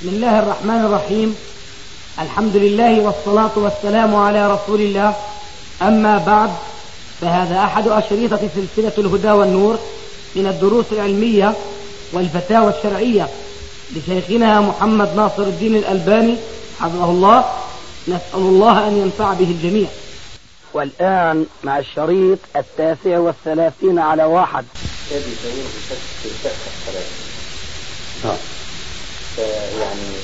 بسم الله الرحمن الرحيم. الحمد لله والصلاة والسلام على رسول الله. أما بعد فهذا أحد أشريطة سلسلة الهدى والنور من الدروس العلمية والفتاوى الشرعية لشيخنا محمد ناصر الدين الألباني حفظه الله. نسأل الله أن ينفع به الجميع. والآن مع الشريط التاسع والثلاثين على واحد. الذي في فيعني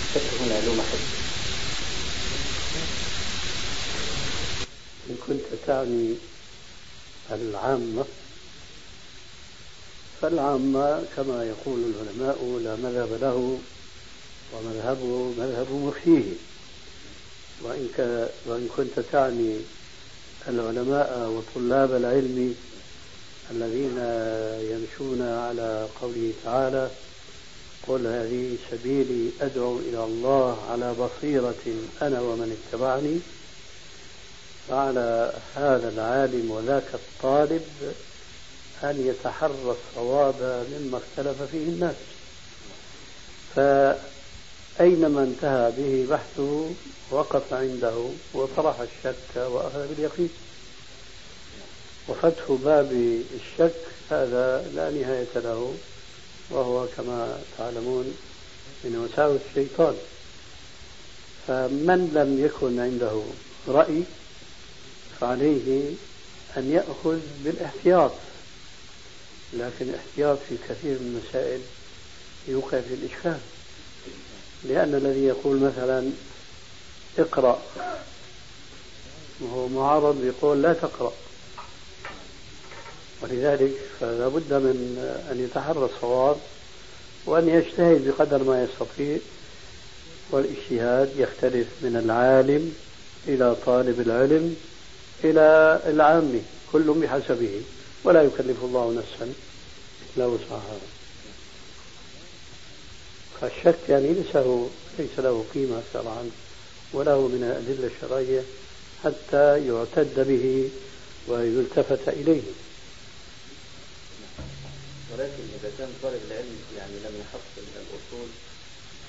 الشك هنا له محل إن كنت تعني العامة فالعامة كما يقول العلماء لا مذهب له ومذهبه مذهب مفتيه وإن. وإن كنت تعني العلماء وطلاب العلم الذين يمشون على قوله تعالى قل هذه سبيلي أدعو إلى الله على بصيرة أنا ومن اتبعني فعلى هذا العالم وذاك الطالب أن يتحرى الصواب مما اختلف فيه الناس. فأينما انتهى به بحثه وقف عنده وطرح الشك وأخذ باليقين. وفتح باب الشك هذا لا نهاية له. وهو كما تعلمون من وساوس الشيطان. فمن لم يكن عنده رأي فعليه أن يأخذ بالاحتياط لكن الاحتياط في كثير من المسائل يوقع في الإشكال. لأن الذي يقول مثلا اقرأ وهو معارض يقول لا تقرأ. ولذلك فلا بد من أن يتحرى الصواب وأن يجتهد بقدر ما يستطيع والإجتهاد يختلف من العالم إلى طالب العلم إلى العامي كل بحسبه ولا يكلف الله نفسا إلا وسعها. فالشك يعني ليس له ليس له قيمة شرعا وله من الأدلة الشرعية حتى يعتد به ويلتفت إليه. ولكن إذا كان طالب العلم يعني لم يحصل الأصول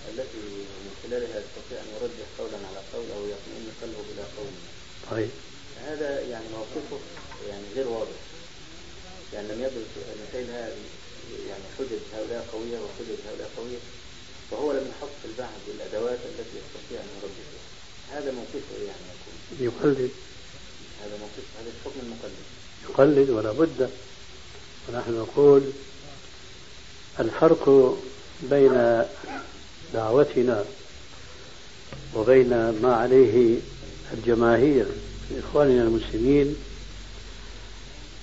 التي من خلالها يستطيع أن يرجح قولا على قول أو يطمئن قلبه إلى قول. طيب. هذا يعني موقفه يعني غير واضح. يعني لم يدرس هذه يعني حجج هؤلاء قوية وحجج هؤلاء قوية وهو لم يحصل بعد الأدوات التي يستطيع أن يرجح بها هذا موقفه يعني يكون. يقلد. هذا موقف هذا حكم المقلد. يقلد ولا بد. ونحن نقول الفرق بين دعوتنا وبين ما عليه الجماهير إخواننا المسلمين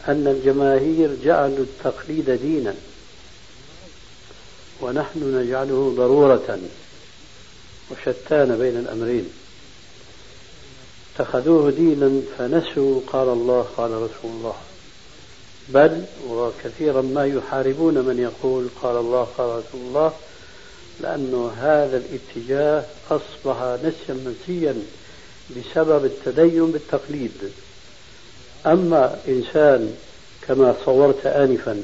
أن الجماهير جعلوا التقليد دينا ونحن نجعله ضرورة وشتان بين الأمرين. اتخذوه دينا فنسوا قال الله قال رسول الله. بل وكثيرا ما يحاربون من يقول قال الله قال رسول الله لأن هذا الاتجاه أصبح نسيا منسيا بسبب التدين بالتقليد. أما إنسان كما صورت آنفا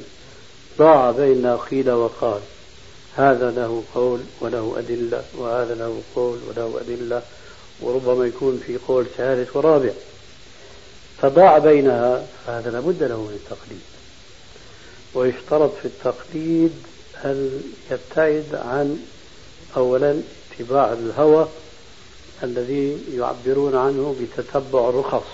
ضاع بين قيل وقال هذا له قول وله أدلة وهذا له قول وله أدلة وربما يكون في قول ثالث ورابع. فضاع بينها فهذا لابد له من التقليد. ويشترط في التقليد أن يبتعد عن أولا اتباع الهوى الذي يعبرون عنه بتتبع الرخص.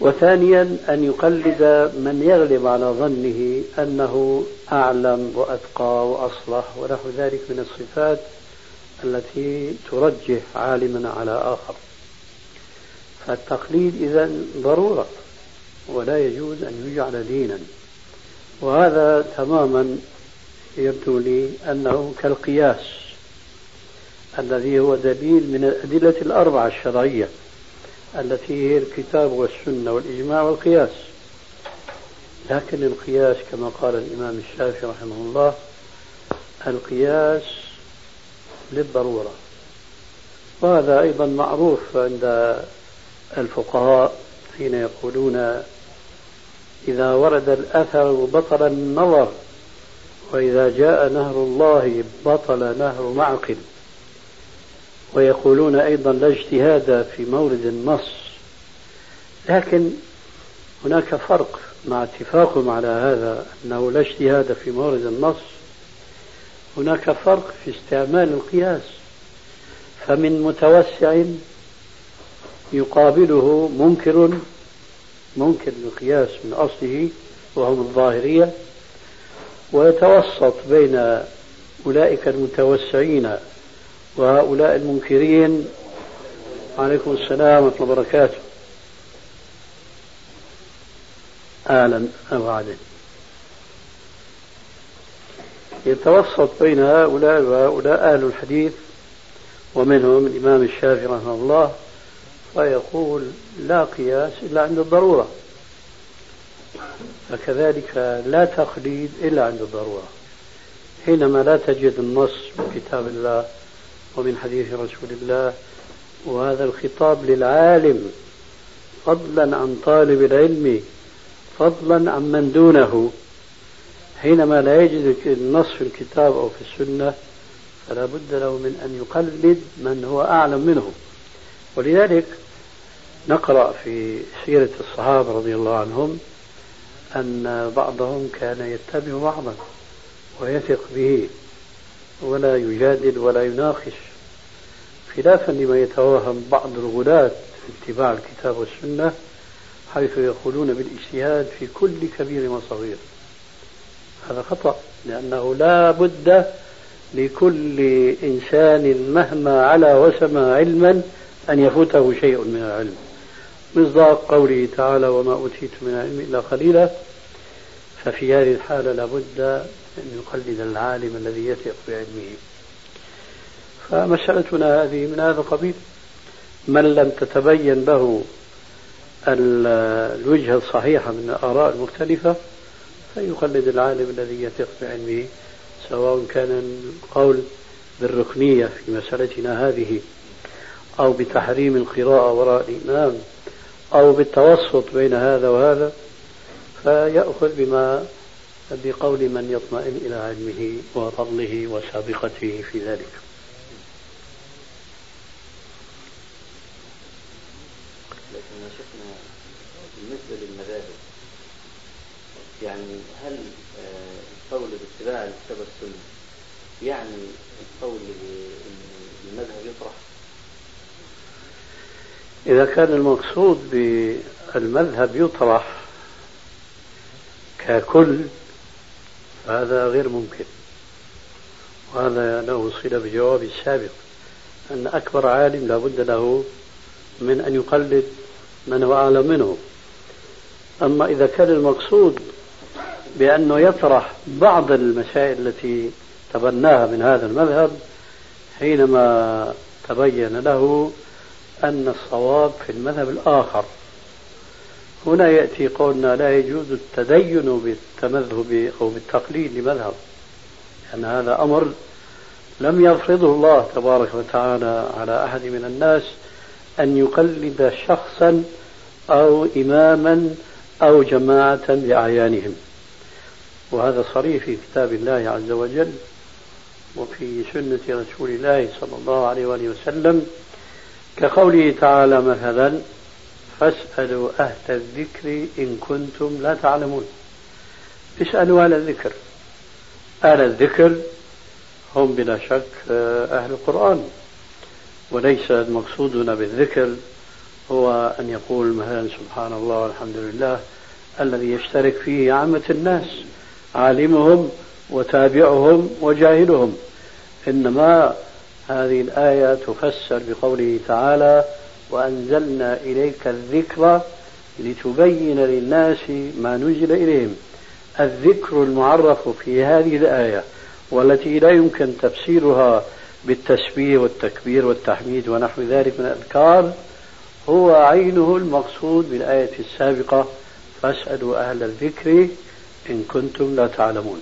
وثانيا أن يقلد من يغلب على ظنه أنه أعلم وأتقى وأصلح ونحو ذلك من الصفات التي ترجح عالما على آخر. فالتقليد إذا ضرورة ولا يجوز أن يجعل دينا. وهذا تماما يبدو لي أنه كالقياس الذي هو دليل من الأدلة الأربعة الشرعية التي هي الكتاب والسنة والإجماع والقياس. لكن القياس كما قال الإمام الشافعي رحمه الله القياس للضرورة. وهذا أيضا معروف عند الفقهاء حين يقولون إذا ورد الأثر بطل النظر وإذا جاء نهر الله بطل نهر معقل. ويقولون أيضا لا اجتهاد في مورد النص. لكن هناك فرق مع اتفاقهم على هذا أنه لا اجتهاد في مورد النص. هناك فرق في استعمال القياس. فمن متوسع يقابله منكر منكر القياس من أصله وهم الظاهرية ويتوسط بين أولئك المتوسعين وهؤلاء المنكرين. عليكم السلام ورحمة الله وبركاته. أهلا أبعد يتوسط بين هؤلاء وهؤلاء أهل الحديث ومنهم الإمام الشافعي رحمه الله فيقول لا قياس إلا عند الضرورة. فكذلك لا تقليد إلا عند الضرورة. حينما لا تجد النص من كتاب الله ومن حديث رسول الله وهذا الخطاب للعالم فضلا عن طالب العلم فضلا عن من دونه. حينما لا يجد النص في الكتاب أو في السنة فلا بد له من أن يقلد من هو أعلم منه. ولذلك نقرأ في سيرة الصحابة رضي الله عنهم أن بعضهم كان يتبع بعضا ويثق به ولا يجادل ولا يناقش خلافا لما يتوهم بعض الغلاة في اتباع الكتاب والسنة حيث يقولون بالاجتهاد في كل كبير وصغير. هذا خطأ لأنه لا بد لكل إنسان مهما علا وسمى علما أن يفوته شيء من العلم. مصداق قوله تعالى وما أوتيت من العلم إلا قليلا. ففي هذه الحالة لابد أن يقلد العالم الذي يثق بعلمه. فمسألتنا هذه من هذا القبيل. من لم تتبين له الوجهة الصحيحة من الآراء المختلفة فيقلد العالم الذي يثق بعلمه سواء كان القول بالركنية في مسألتنا هذه. أو بتحريم القراءة وراء الإمام أو بالتوسط بين هذا وهذا فيأخذ بما بقول من يطمئن إلى علمه وفضله وسابقته في ذلك. بالنسبة للمذاهب يعني هل آه، القول باتباع الكتاب والسنة يعني القول بالمذهب يطرح إذا كان المقصود بالمذهب يطرح ككل هذا غير ممكن. وهذا له صلة بجواب السابق أن أكبر عالم لابد له من أن يقلد من هو أعلم منه. أما إذا كان المقصود بأنه يطرح بعض المسائل التي تبناها من هذا المذهب حينما تبين له أن الصواب في المذهب الآخر. هنا يأتي قولنا لا يجوز التدين بالتمذهب أو بالتقليد لمذهب لأن هذا أمر لم يفرضه الله تبارك وتعالى على أحد من الناس أن يقلد شخصا أو إماما أو جماعة بأعيانهم وهذا صريح في كتاب الله عز وجل وفي سنة رسول الله صلى الله عليه وآله وسلم. كقوله تعالى مثلا فاسألوا أهل الذكر إن كنتم لا تعلمون. اسألوا أهل الذكر. أهل الذكر هم بلا شك أهل القرآن. وليس المقصود هنا بالذكر هو أن يقول مثلا سبحان الله والحمد لله الذي يشترك فيه عامة الناس عالمهم وتابعهم وجاهلهم. إنما هذه الآية تفسر بقوله تعالى وأنزلنا إليك الذكر لتبين للناس ما نزل إليهم. الذكر المعرف في هذه الآية والتي لا يمكن تفسيرها بالتسبيح والتكبير والتحميد ونحو ذلك من الأذكار هو عينه المقصود بالآية السابقة فاسألوا أهل الذكر إن كنتم لا تعلمون.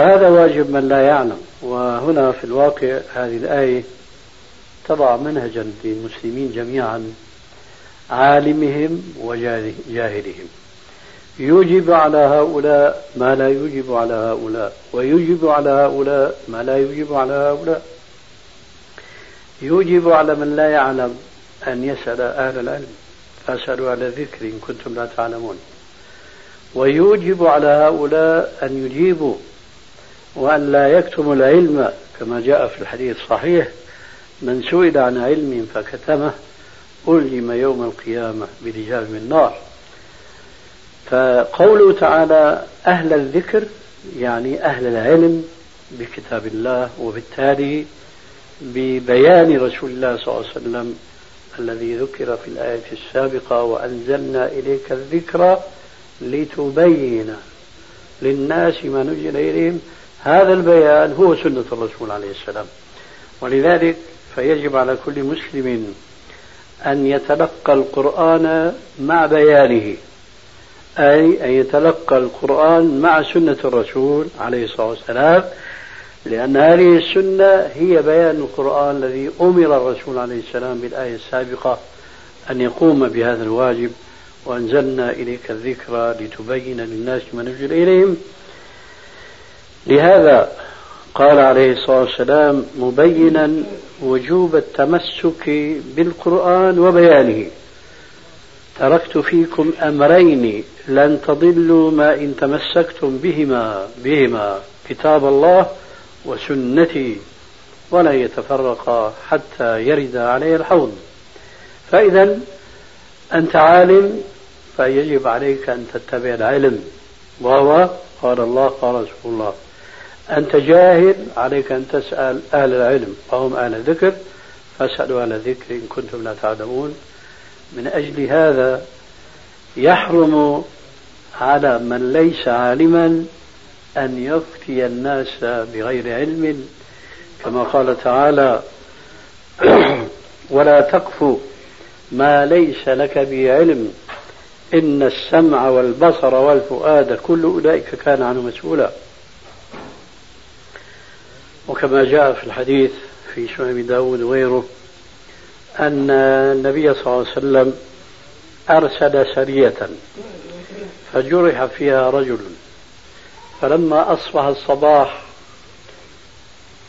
فهذا واجب من لا يعلم. وهنا في الواقع هذه الآية تضع منهجا للمسلمين جميعا عالمهم وجاهلهم يوجب على هؤلاء ما لا يوجب على هؤلاء ويوجب على هؤلاء ما لا يوجب على هؤلاء. يوجب على من لا يعلم أن يسأل أهل العلم. فاسألوا على ذكر إن كنتم لا تعلمون. ويوجب على هؤلاء أن يجيبوا وأن لا يكتموا العلم كما جاء في الحديث الصحيح من سئل عن علم فكتمه ألجم يوم القيامة بلجام من نار. فقوله تعالى أهل الذكر يعني أهل العلم بكتاب الله وبالتالي ببيان رسول الله صلى الله عليه وسلم الذي ذكر في الآية السابقة وأنزلنا إليك الذكر لتبين للناس ما نزل إليهم هذا البيان هو سنة الرسول عليه السلام. ولذلك فيجب على كل مسلم أن يتلقى القرآن مع بيانه أي أن يتلقى القرآن مع سنة الرسول عليه الصلاة والسلام لأن هذه السنة هي بيان القرآن الذي أمر الرسول عليه السلام بالآية السابقة أن يقوم بهذا الواجب وأنزلنا إليك الذكرى لتبين للناس ما نزل إليهم. لهذا قال عليه الصلاة والسلام مبينا وجوب التمسك بالقرآن وبيانه. تركت فيكم أمرين لن تضلوا ما إن تمسكتم بهما بهما كتاب الله وسنتي ولا يتفرقا حتى يرد عليه الحوض. فإذا أنت عالم فيجب عليك أن تتبع العلم. وهو قال الله قال رسول الله. أنت جاهل عليك أن تسأل أهل العلم فهم أهل الذكر فاسألوا أهل الذكر إن كنتم لا تعلمون. من أجل هذا يحرم على من ليس عالما أن يفتي الناس بغير علم. كما قال تعالى ولا تقف ما ليس لك به علم إن السمع والبصر والفؤاد كل أولئك كان عنه مسؤولا. وكما جاء في الحديث في سنن داود وغيره أن النبي صلى الله عليه وسلم أرسل سرية فجرح فيها رجل فلما أصبح الصباح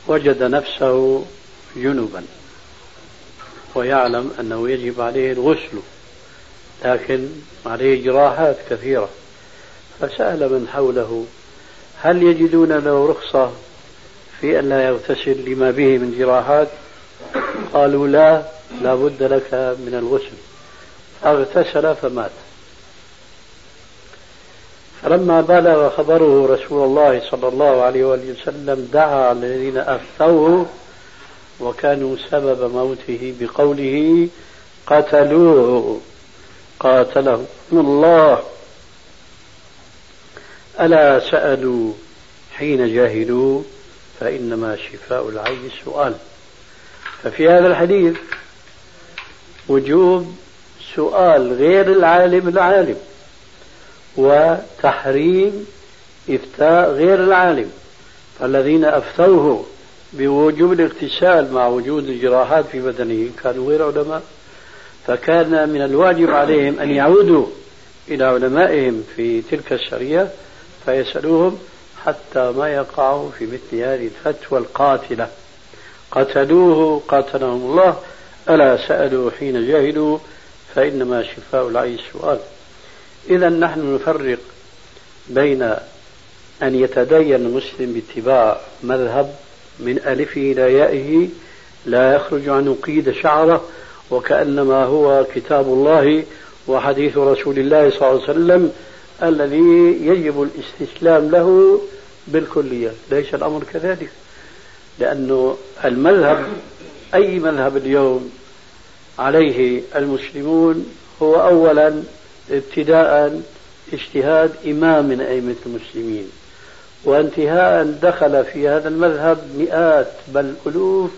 وجد نفسه جنبا ويعلم أنه يجب عليه الغسل لكن عليه جراحات كثيرة فسأل من حوله هل يجدون له رخصة؟ في أن لا يغتسل لما به من جراحات. قالوا لا لا بد لك من الغسل. اغتسل فمات. فلما بلغ خبره رسول الله صلى الله عليه وآله وسلم دعا الذين أفتوه وكانوا سبب موته بقوله قتلوه قاتلهم الله. ألا سألوا حين جاهلوا فإنما شفاء العي السؤال ففي هذا الحديث وجوب سؤال غير العالم العالم وتحريم إفتاء غير العالم. فالذين أفتوه بوجوب الاغتسال مع وجود الجراحات في بدنه كانوا غير علماء. فكان من الواجب عليهم أن يعودوا إلى علمائهم في تلك الشريعة فيسألوهم حتى ما يقعوا في مثل هذه الفتوى القاتلة. قتلوه قاتلهم الله ألا سألوا حين جاهلوا فإنما شفاء العي السؤال إذا نحن نفرق بين أن يتدين المسلم باتباع مذهب من ألفه إلى يائه لا يخرج عنه قيد شعرة وكأنما هو كتاب الله وحديث رسول الله صلى الله عليه وسلم الذي يجب الاستسلام له بالكلية. ليس الأمر كذلك؟ لأنه المذهب أي مذهب اليوم عليه المسلمون هو أولا ابتداء اجتهاد إمام من أئمة المسلمين. وانتهاء دخل في هذا المذهب مئات بل ألوف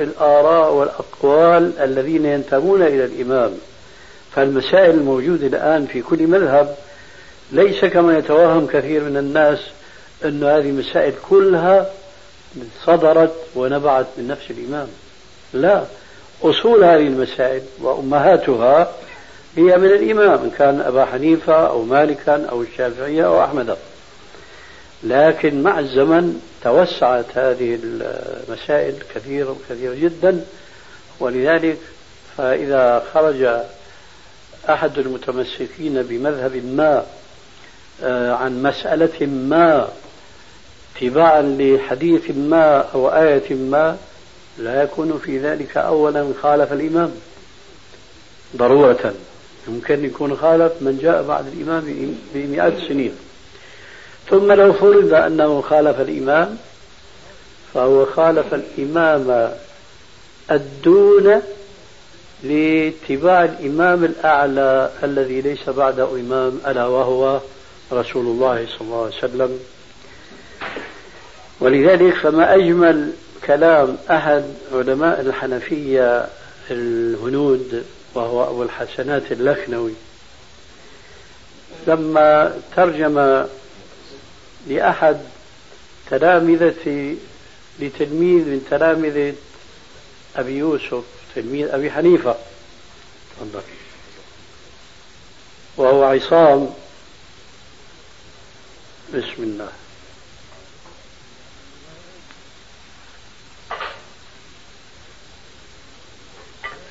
الآراء والأقوال الذين ينتمون إلى الإمام. فالمسائل الموجودة الآن في كل مذهب ليس كما يتوهم كثير من الناس أن هذه المسائل كلها صدرت ونبعت من نفس الإمام. لا أصول هذه المسائل وأمهاتها هي من الإمام إن كان أبا حنيفة أو مالكا أو الشافعية أو أحمد. لكن مع الزمن توسعت هذه المسائل كثيرة وكثيرة جدا ولذلك فإذا خرج أحد المتمسكين بمذهب ما عن مسألة ما اتباعا لحديث ما أو آية ما لا يكون في ذلك أولا خالف الإمام. ضرورة. يمكن يكون خالف من جاء بعد الإمام بمئات السنين. ثم لو فرض أنه خالف الإمام فهو خالف الإمام الدون لاتباع الإمام الأعلى الذي ليس بعده إمام ألا وهو رسول الله صلى الله عليه وسلم. ولذلك فما أجمل كلام أحد علماء الحنفية الهنود وهو أبو الحسنات اللخنوي. لما ترجم لأحد تلامذة لتلميذ من تلامذة أبي يوسف تلميذ أبي حنيفة وهو عصام بسم الله.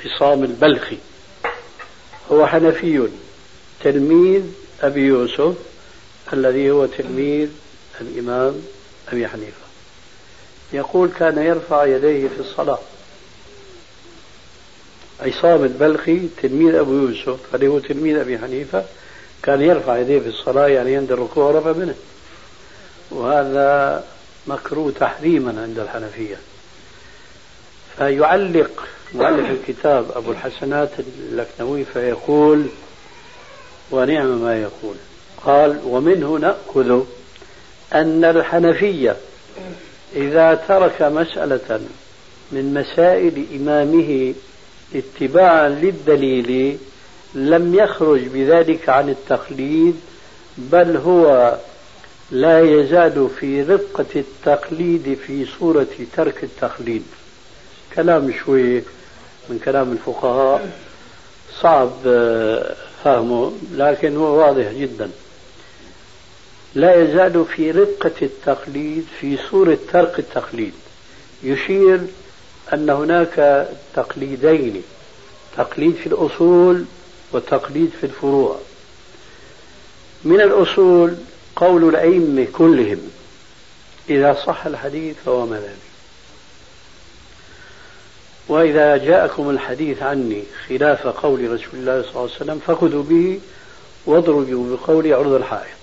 عصام البلخي. هو حنفي. تلميذ أبي يوسف الذي هو تلميذ الإمام أبي حنيفة. يقول كان يرفع يديه في الصلاة. عصام البلخي تلميذ أبو يوسف الذي هو تلميذ أبي حنيفة كان يرفع يديه في الصلاة يعني عند الركوع رفع منه. وهذا مكروه تحريما عند الحنفية. فيعلق مؤلف الكتاب أبو الحسنات اللكنوي فيقول ونعم ما يقول. قال ومنه نأخذ أن الحنفية إذا ترك مسألة من مسائل إمامه اتباعا للدليل لم يخرج بذلك عن التقليد بل هو لا يزال في رقة التقليد في صورة ترك التقليد. كلام شوي من كلام الفقهاء صعب آه، فهمه لكن هو واضح جدا. لا يزال في رقة التقليد في صورة ترك التقليد. يشير أن هناك تقليدين تقليد في الأصول وتقليد في الفروع. من الأصول قول الأئمة كلهم إذا صح الحديث فهو مذهبي وإذا جاءكم الحديث عني خلاف قول رسول الله صلى الله عليه وسلم فخذوا به واضربوا بقولي عرض الحائط.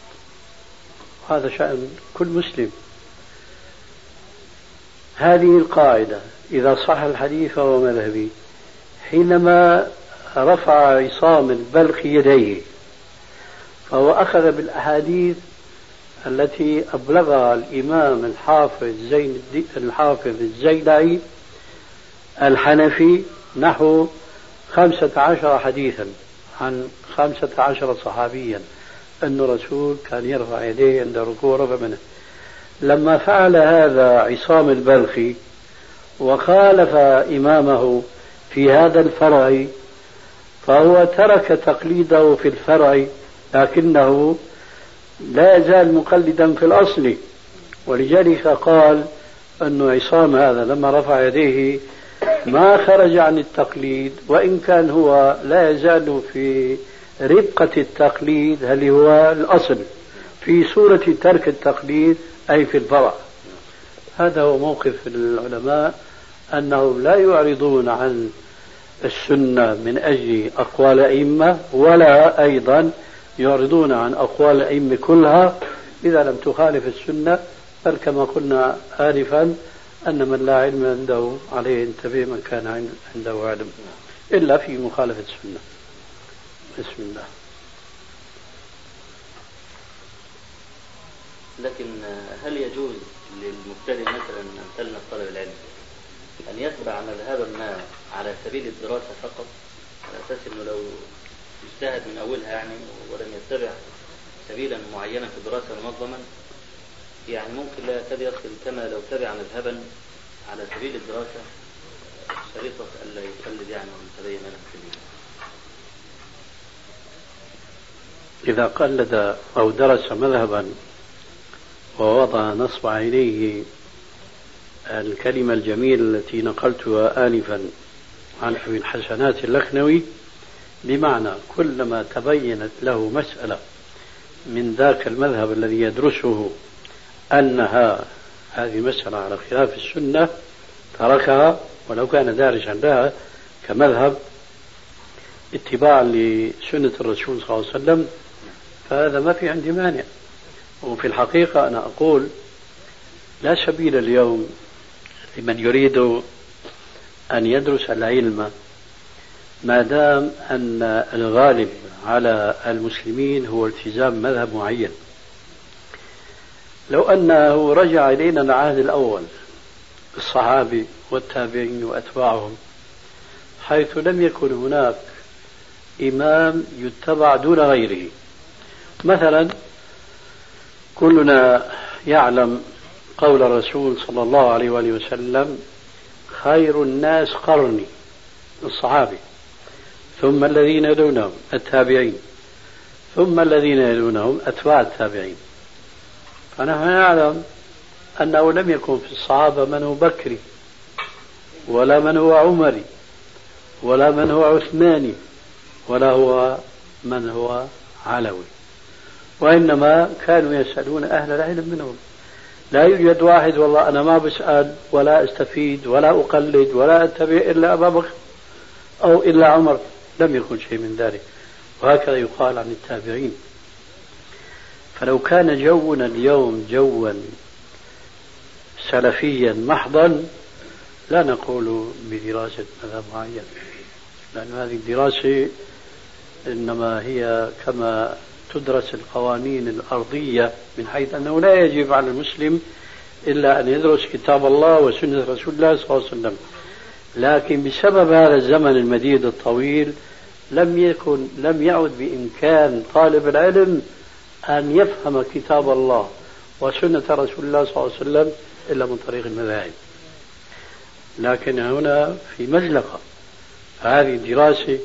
هذا شأن كل مسلم. هذه القاعدة إذا صح الحديث فهو مذهبي. حينما رفع عصام البلخ يديه فهو أخذ بالأحاديث التي أبلغها الإمام الحافظ زين الحافظ الزيلعي الحنفي نحو خمسة عشر حديثا عن خمسة عشر صحابيا أن الرسول كان يرفع يديه عند الركوع رفع منه. لما فعل هذا عصام البلخي وخالف إمامه في هذا الفرع فهو ترك تقليده في الفرع لكنه لا يزال مقلدا في الأصل. ولذلك قال أن عصام هذا لما رفع يديه ما خرج عن التقليد وإن كان هو لا يزال في ربقة التقليد هل هو الأصل في صورة ترك التقليد أي في الفرع. هذا هو موقف العلماء أنهم لا يعرضون عن السنة من أجل أقوال أئمة ولا أيضا يعرضون عن أقوال الأئمة كلها. إذا لم تخالف السنة بل كما قلنا آنفا أن من لا علم عنده عليه ينتبه من كان عنده علم إلا في مخالفة السنة. بسم الله. لكن هل يجوز للمبتدئ مثلا امثالنا طلب العلم؟ أن يتبع مذهبا ما على سبيل الدراسة فقط؟ على أساس أنه لو اجتهد من أولها يعني ولم يتبع سبيلا معينا في الدراسة منظما يعني ممكن لا يكاد يصل كما لو تبع مذهبا على سبيل الدراسة شريطة ألا يقلد يعني ومتبين له في الدين إذا قلد أو درس مذهبا ووضع نصب عينيه الكلمة الجميلة التي نقلتها آنفا عن من حسنات اللخنوي بمعنى كلما تبينت له مسألة من ذاك المذهب الذي يدرسه أنها هذه مسألة على خلاف السنة تركها ولو كان دارسا لها كمذهب اتباعا لسنة الرسول صلى الله عليه وسلم فهذا ما في عندي مانع. وفي الحقيقة أنا أقول لا سبيل اليوم لمن يريد أن يدرس العلم ما دام أن الغالب على المسلمين هو التزام مذهب معين. لو أنه رجع إلينا العهد الأول الصحابي والتابعين وأتباعهم حيث لم يكن هناك إمام يتبع دون غيره. مثلا كلنا يعلم قول الرسول صلى الله عليه وآله وسلم خير الناس قرني الصحابي ثم الذين يلونهم التابعين. ثم الذين يلونهم أتباع التابعين. فنحن نعلم أنه لم يكن في الصحابة من هو بكري ولا من هو عمري ولا من هو عثماني ولا هو من هو علوي. وإنما كانوا يسألون أهل العلم منهم. لا يوجد واحد والله أنا ما بسأل ولا أستفيد ولا أقلد ولا أتبع إلا أبا بكر أو إلا عمر لم يكن شيء من ذلك. وهكذا يقال عن التابعين. فلو كان جونا اليوم جوا سلفيا محضا لا نقول بدراسة مذهب معين. لأن هذه الدراسة إنما هي كما تدرس القوانين الأرضية من حيث أنه لا يجب على المسلم إلا أن يدرس كتاب الله وسنة رسول الله صلى الله عليه وسلم. لكن بسبب هذا الزمن المديد الطويل لم يكن لم يعد بإمكان طالب العلم أن يفهم كتاب الله وسنة رسول الله صلى الله عليه وسلم إلا من طريق المذاهب. لكن هنا في مزلقة هذه الدراسة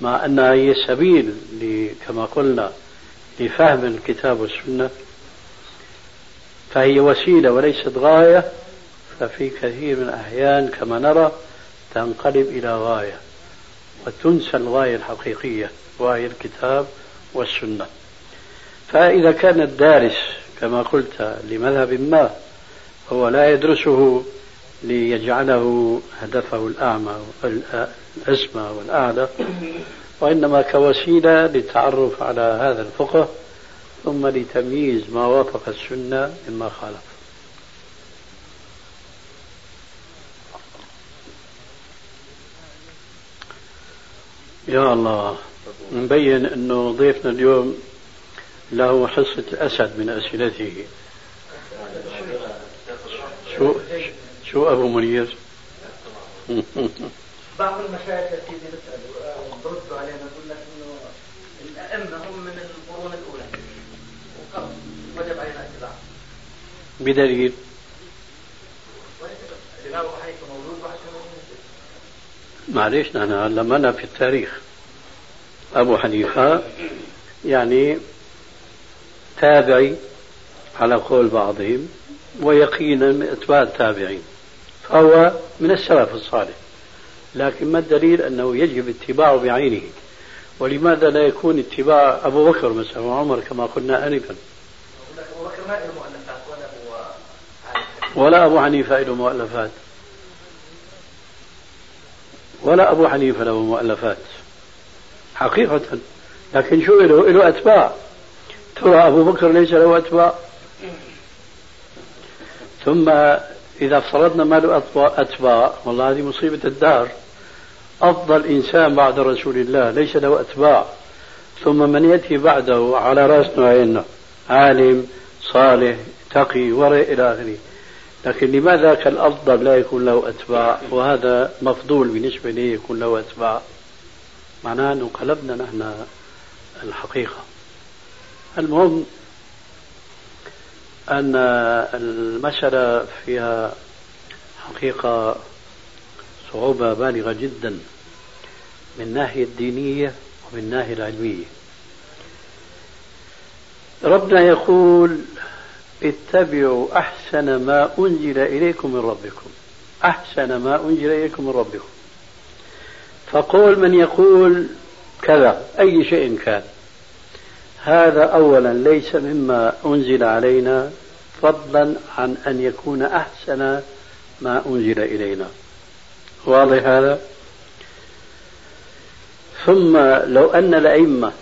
مع أنها هي السبيل كما قلنا لفهم الكتاب والسنة فهي وسيلة وليست غاية ففي كثير من الأحيان كما نرى تنقلب إلى غاية وتنسى الغاية الحقيقية وهي الكتاب والسنة. فإذا كان الدارس كما قلت لمذهب ما هو لا يدرسه ليجعله هدفه الأعمى الأسمى والأعلى وإنما كوسيلة للتعرف على هذا الفقه ثم لتمييز ما وافق السنة مما خالف. يا الله نبين انه ضيفنا اليوم له حصة أسد من أسئلته. شو شو أبو منير؟ بعض المشايخ التي بيسألوا بردوا علينا يقول لك إنه الأئمة هم من القرون الأولى؟ وخلص وجب علينا اتباعهم بدليل. الإمام حنيفة موجود معليش نحن ما في التاريخ. أبو حنيفة يعني تابعي على قول بعضهم ويقينا من أتباع التابعين فهو من السلف الصالح لكن ما الدليل أنه يجب اتباعه بعينه؟ ولماذا لا يكون اتباع أبو بكر مثلا وعمر كما قلنا آنفا؟ ولا أبو حنيفة له مؤلفات. ولا أبو حنيفة له مؤلفات. حقيقة. لكن شو له؟ له أتباع. ترى أبو بكر ليس له أتباع. ثم إذا افترضنا ما له أتباع والله هذه مصيبة الدار. أفضل إنسان بعد رسول الله ليس له أتباع. ثم من يأتي بعده على رأسنا وعيننا عالم صالح تقي ورع إلى آخره. لكن لماذا كالأفضل لا يكون له أتباع؟ وهذا مفضول بالنسبة لي يكون له أتباع. معناه أنه قلبنا نحن الحقيقة. المهم أن المسألة فيها حقيقة صعوبة بالغة جدا. من الناحية الدينية ومن الناحية العلمية. ربنا يقول اتبعوا أحسن ما أنزل إليكم من ربكم. أحسن ما أنزل إليكم من ربكم. فقول من يقول كذا أي شيء كان. هذا أولا ليس مما أنزل علينا فضلا عن أن يكون أحسن ما أنزل إلينا. واضح هذا؟ ثم لو أن الأئمة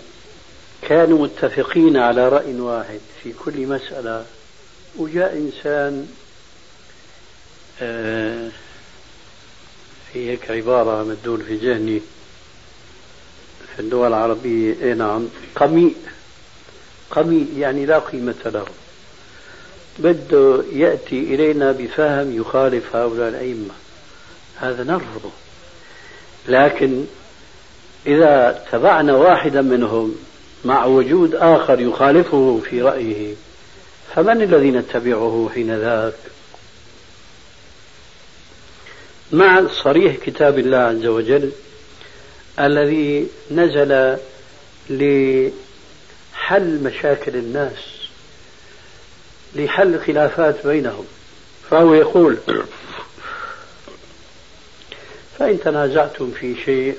كانوا متفقين على رأي واحد في كل مسألة وجاء إنسان آه، في هيك عبارة مدون في ذهني في الدول العربية إيه نعم قميء قميء يعني لا قيمة له. بده يأتي إلينا بفهم يخالف هؤلاء الأئمة. هذا نرفضه. لكن إذا تبعنا واحدا منهم مع وجود آخر يخالفه في رأيه فمن الذي نتبعه حين ذاك؟ مع صريح كتاب الله عز وجل الذي نزل لحل مشاكل الناس لحل خلافات بينهم فهو يقول فإن تنازعتم في شيء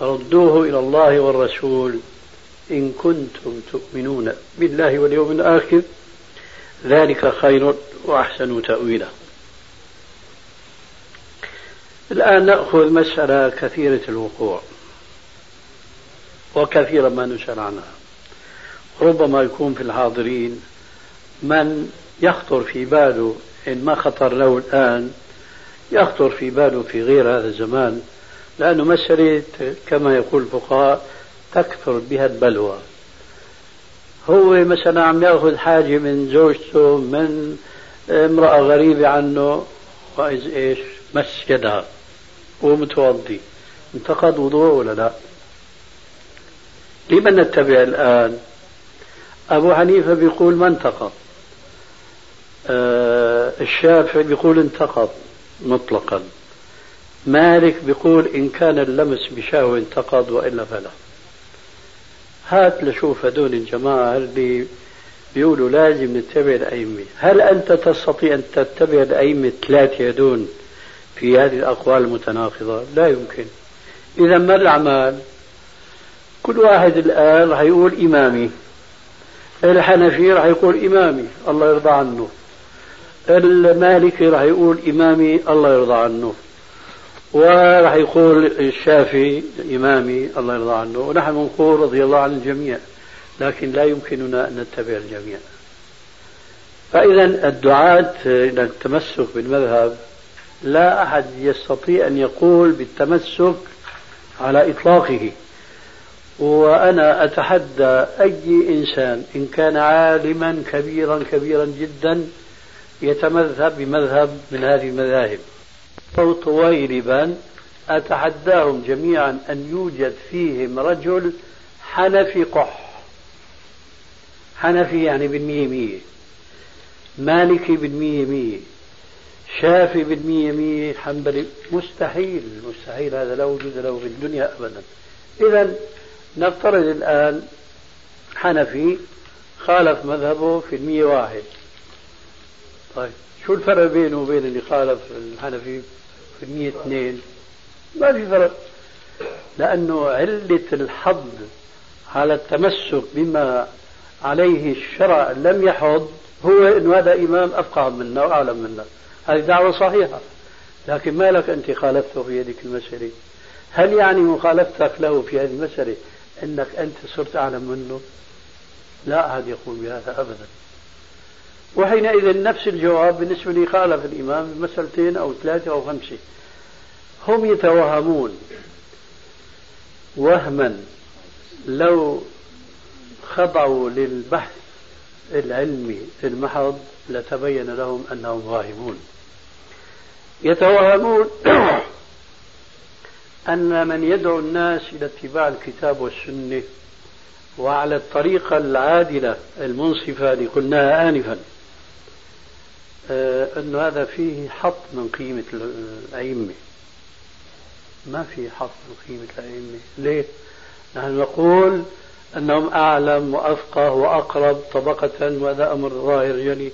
فردوه إلى الله والرسول إن كنتم تؤمنون بالله واليوم الآخر ذلك خير وأحسن تأويلا. الآن نأخذ مسألة كثيرة الوقوع وكثيرا ما نسأل عنها. ربما يكون في الحاضرين من يخطر في باله إن ما خطر له الآن يخطر في باله في غير هذا الزمان لأنه مسألة كما يقول الفقهاء تكثر بها البلوى. هو مثلا عم يأخذ حاجة من زوجته من امرأة غريبة عنه وإذ إيش؟ مس يدها ومتوضي انتقد وضوء ولا لا؟ لمن نتبع الآن؟ أبو حنيفة بيقول ما انتقض آه الشافعي بيقول انتقض مطلقا. مالك بيقول إن كان اللمس بشهوة انتقض وإلا فلا. هات لشوف هدول الجماعة اللي بيقولوا لازم نتبع الأئمة. هل أنت تستطيع أن تتبع الأئمة ثلاثة هدول في هذه الأقوال المتناقضة؟ لا يمكن. إذا ما الأعمال؟ كل واحد الآن راح يقول إمامي. الحنفي راح يقول إمامي الله يرضى عنه. المالكي راح يقول إمامي الله يرضى عنه. وراح يقول الشافعي إمامي الله يرضى عنه ونحن نقول رضي الله عن الجميع لكن لا يمكننا أن نتبع الجميع. فإذا الدعاة إلى التمسك بالمذهب لا أحد يستطيع أن يقول بالتمسك على إطلاقه. وأنا أتحدى أي إنسان إن كان عالما كبيرا كبيرا جدا يتمذهب بمذهب من هذه المذاهب. أو طويلبا أتحداهم جميعا أن يوجد فيهم رجل حنفي قح. حنفي يعني بالمية مية مالكي بالمية مية شافي بالمية مية حنبلي. مستحيل مستحيل هذا لا وجود له في الدنيا أبدا. إذا نفترض الآن حنفي خالف مذهبه في المية واحد. طيب. شو الفرق بينه وبين اللي خالف الحنفي في المية اثنين؟ ما في فرق. لأنه علة الحظ على التمسك بما عليه الشرع لم يحض هو أنه هذا إمام أفقه منا وأعلم منا. هذه دعوة صحيحة. لكن ما لك أنت خالفته في هذه المسألة؟ هل يعني مخالفتك له في هذه المسألة أنك أنت صرت أعلم منه؟ لا أحد يقول بهذا أبدا. وحينئذ نفس الجواب بالنسبة لي خالف الإمام مسألتين أو ثلاثة أو خمسة. هم يتوهمون وهما لو خضعوا للبحث العلمي المحض لتبين لهم أنهم واهمون. يتوهمون أن من يدعو الناس إلى اتباع الكتاب والسنة وعلى الطريقة العادلة المنصفة اللي قلناها آنفا أن هذا فيه حط من قيمة الأئمة. ما في حط من قيمة الأئمة. ليه؟ نحن نقول أنهم أعلم وأفقه وأقرب طبقة وهذا أمر ظاهر جلي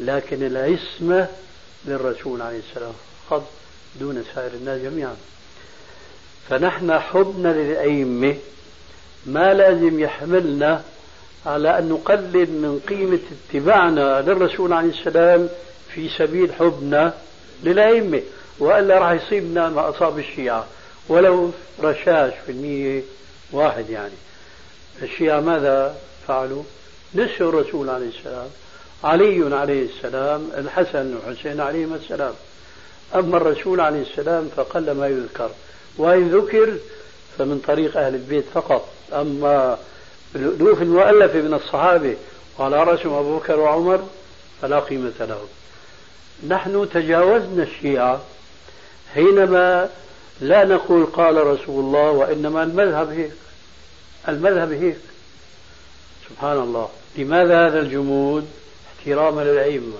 لكن العصمة للرسول عليه السلام فقط دون سائر الناس جميعا. فنحن حبنا للأئمة. ما لازم يحملنا على أن نقلل من قيمة اتباعنا للرسول عليه السلام في سبيل حبنا للأئمة وإلا راح يصيبنا ما أصاب الشيعة ولو رشاش في المية واحد يعني. الشيعة ماذا فعلوا؟ نسوا الرسول عليه السلام علي عليه السلام الحسن والحسين عليهما السلام. أما الرسول عليه السلام فقل ما يذكر وإن ذكر فمن طريق أهل البيت فقط. أما الألوف المؤلفة من الصحابة وعلى رأسهم أبو بكر وعمر فلا قيمة لهم. نحن تجاوزنا الشيعة حينما لا نقول قال رسول الله وإنما المذهب هيك. المذهب هيك. سبحان الله. لماذا هذا الجمود؟ احتراما للأئمة.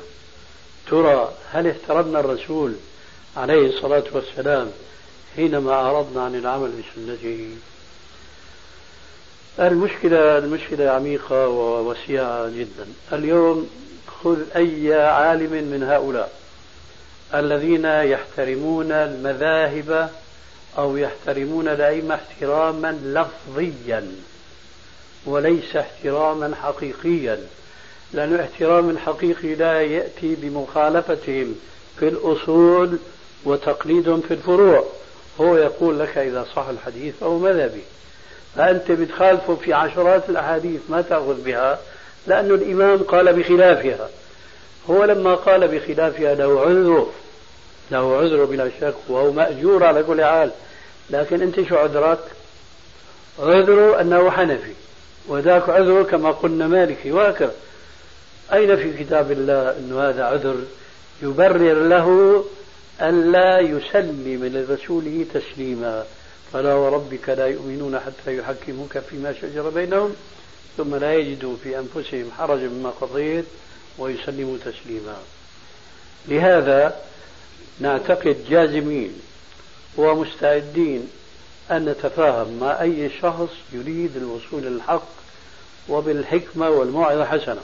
ترى هل احترمنا الرسول عليه الصلاة والسلام حينما أعرضنا عن العمل بسنته؟ المشكلة المشكلة عميقة ووسيعة جدا. اليوم خذ أي عالم من هؤلاء الذين يحترمون المذاهب أو يحترمون الأئمة احتراما لفظيا وليس احتراما حقيقيا. لأن احترام الحقيقي لا يأتي بمخالفتهم في الأصول وتقليدهم في الفروع. هو يقول لك إذا صح الحديث فهو مذهبي. فأنت بتخالفه في عشرات الأحاديث ما تأخذ بها لأن الإمام قال بخلافها. هو لما قال بخلافها له عذره له عذره بلا شك وهو مأجور على كل حال. لكن أنت شو عذرك؟ عذره أنه حنفي وذاك عذره كما قلنا مالكي وهكذا أين في كتاب الله أن هذا عذر يبرر له ألا يسلم لرسوله تسليما؟ فلا وربك لا يؤمنون حتى يحكموك فيما شجر بينهم ثم لا يجدوا في أنفسهم حرجا مما قضيت ويسلموا تسليما. لهذا نعتقد جازمين ومستعدين أن نتفاهم مع أي شخص يريد الوصول للحق وبالحكمة والموعظة حسنة.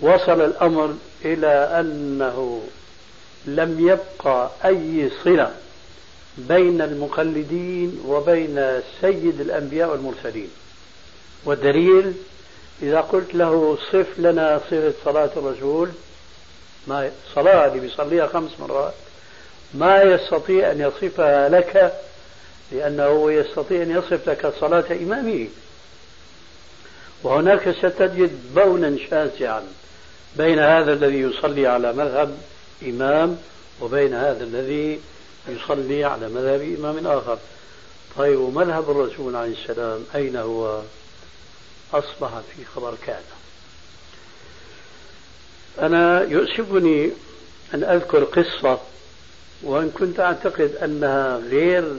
وصل الأمر إلى أنه لم يبقى أي صلة بين المقلدين وبين سيد الأنبياء والمرسلين. والدليل إذا قلت له صف لنا صفة صلاة الرسول ما صلاة اللي بيصليها خمس مرات ما يستطيع أن يصفها لك لأنه يستطيع أن يصف لك صلاة إمامه. وهناك ستجد بونا شاسعا بين هذا الذي يصلي على مذهب إمام وبين هذا الذي يصلي على مذهب إمام آخر. طيب ومذهب الرسول عليه السلام أين هو؟ أصبح في خبر كان أنا يؤسفني أن أذكر قصة وإن كنت أعتقد أنها غير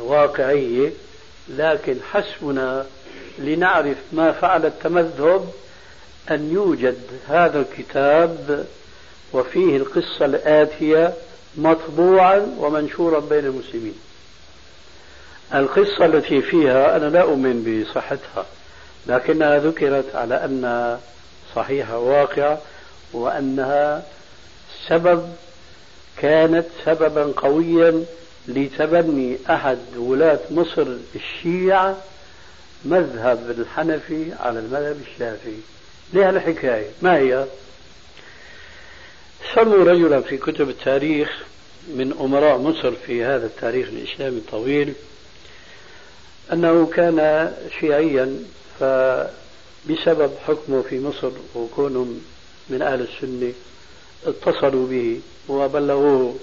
واقعية لكن حسبنا لنعرف ما فعل التمذهب أن يوجد هذا الكتاب وفيه القصة الآتية مطبوعا ومنشورا بين المسلمين. القصة التي فيها أنا لا أؤمن بصحتها لكنها ذكرت على أنها صحيحة واقعة وأنها سبب كانت سببا قويا لتبني أحد ولاة مصر الشيعة مذهب الحنفي على المذهب الشافعي. لها الحكاية؟ ما هي؟ سموا رجلا في كتب التاريخ من أمراء مصر في هذا التاريخ الإسلامي الطويل أنه كان شيعيا فبسبب حكمه في مصر وكونه من أهل السنة اتصلوا به وبلغوه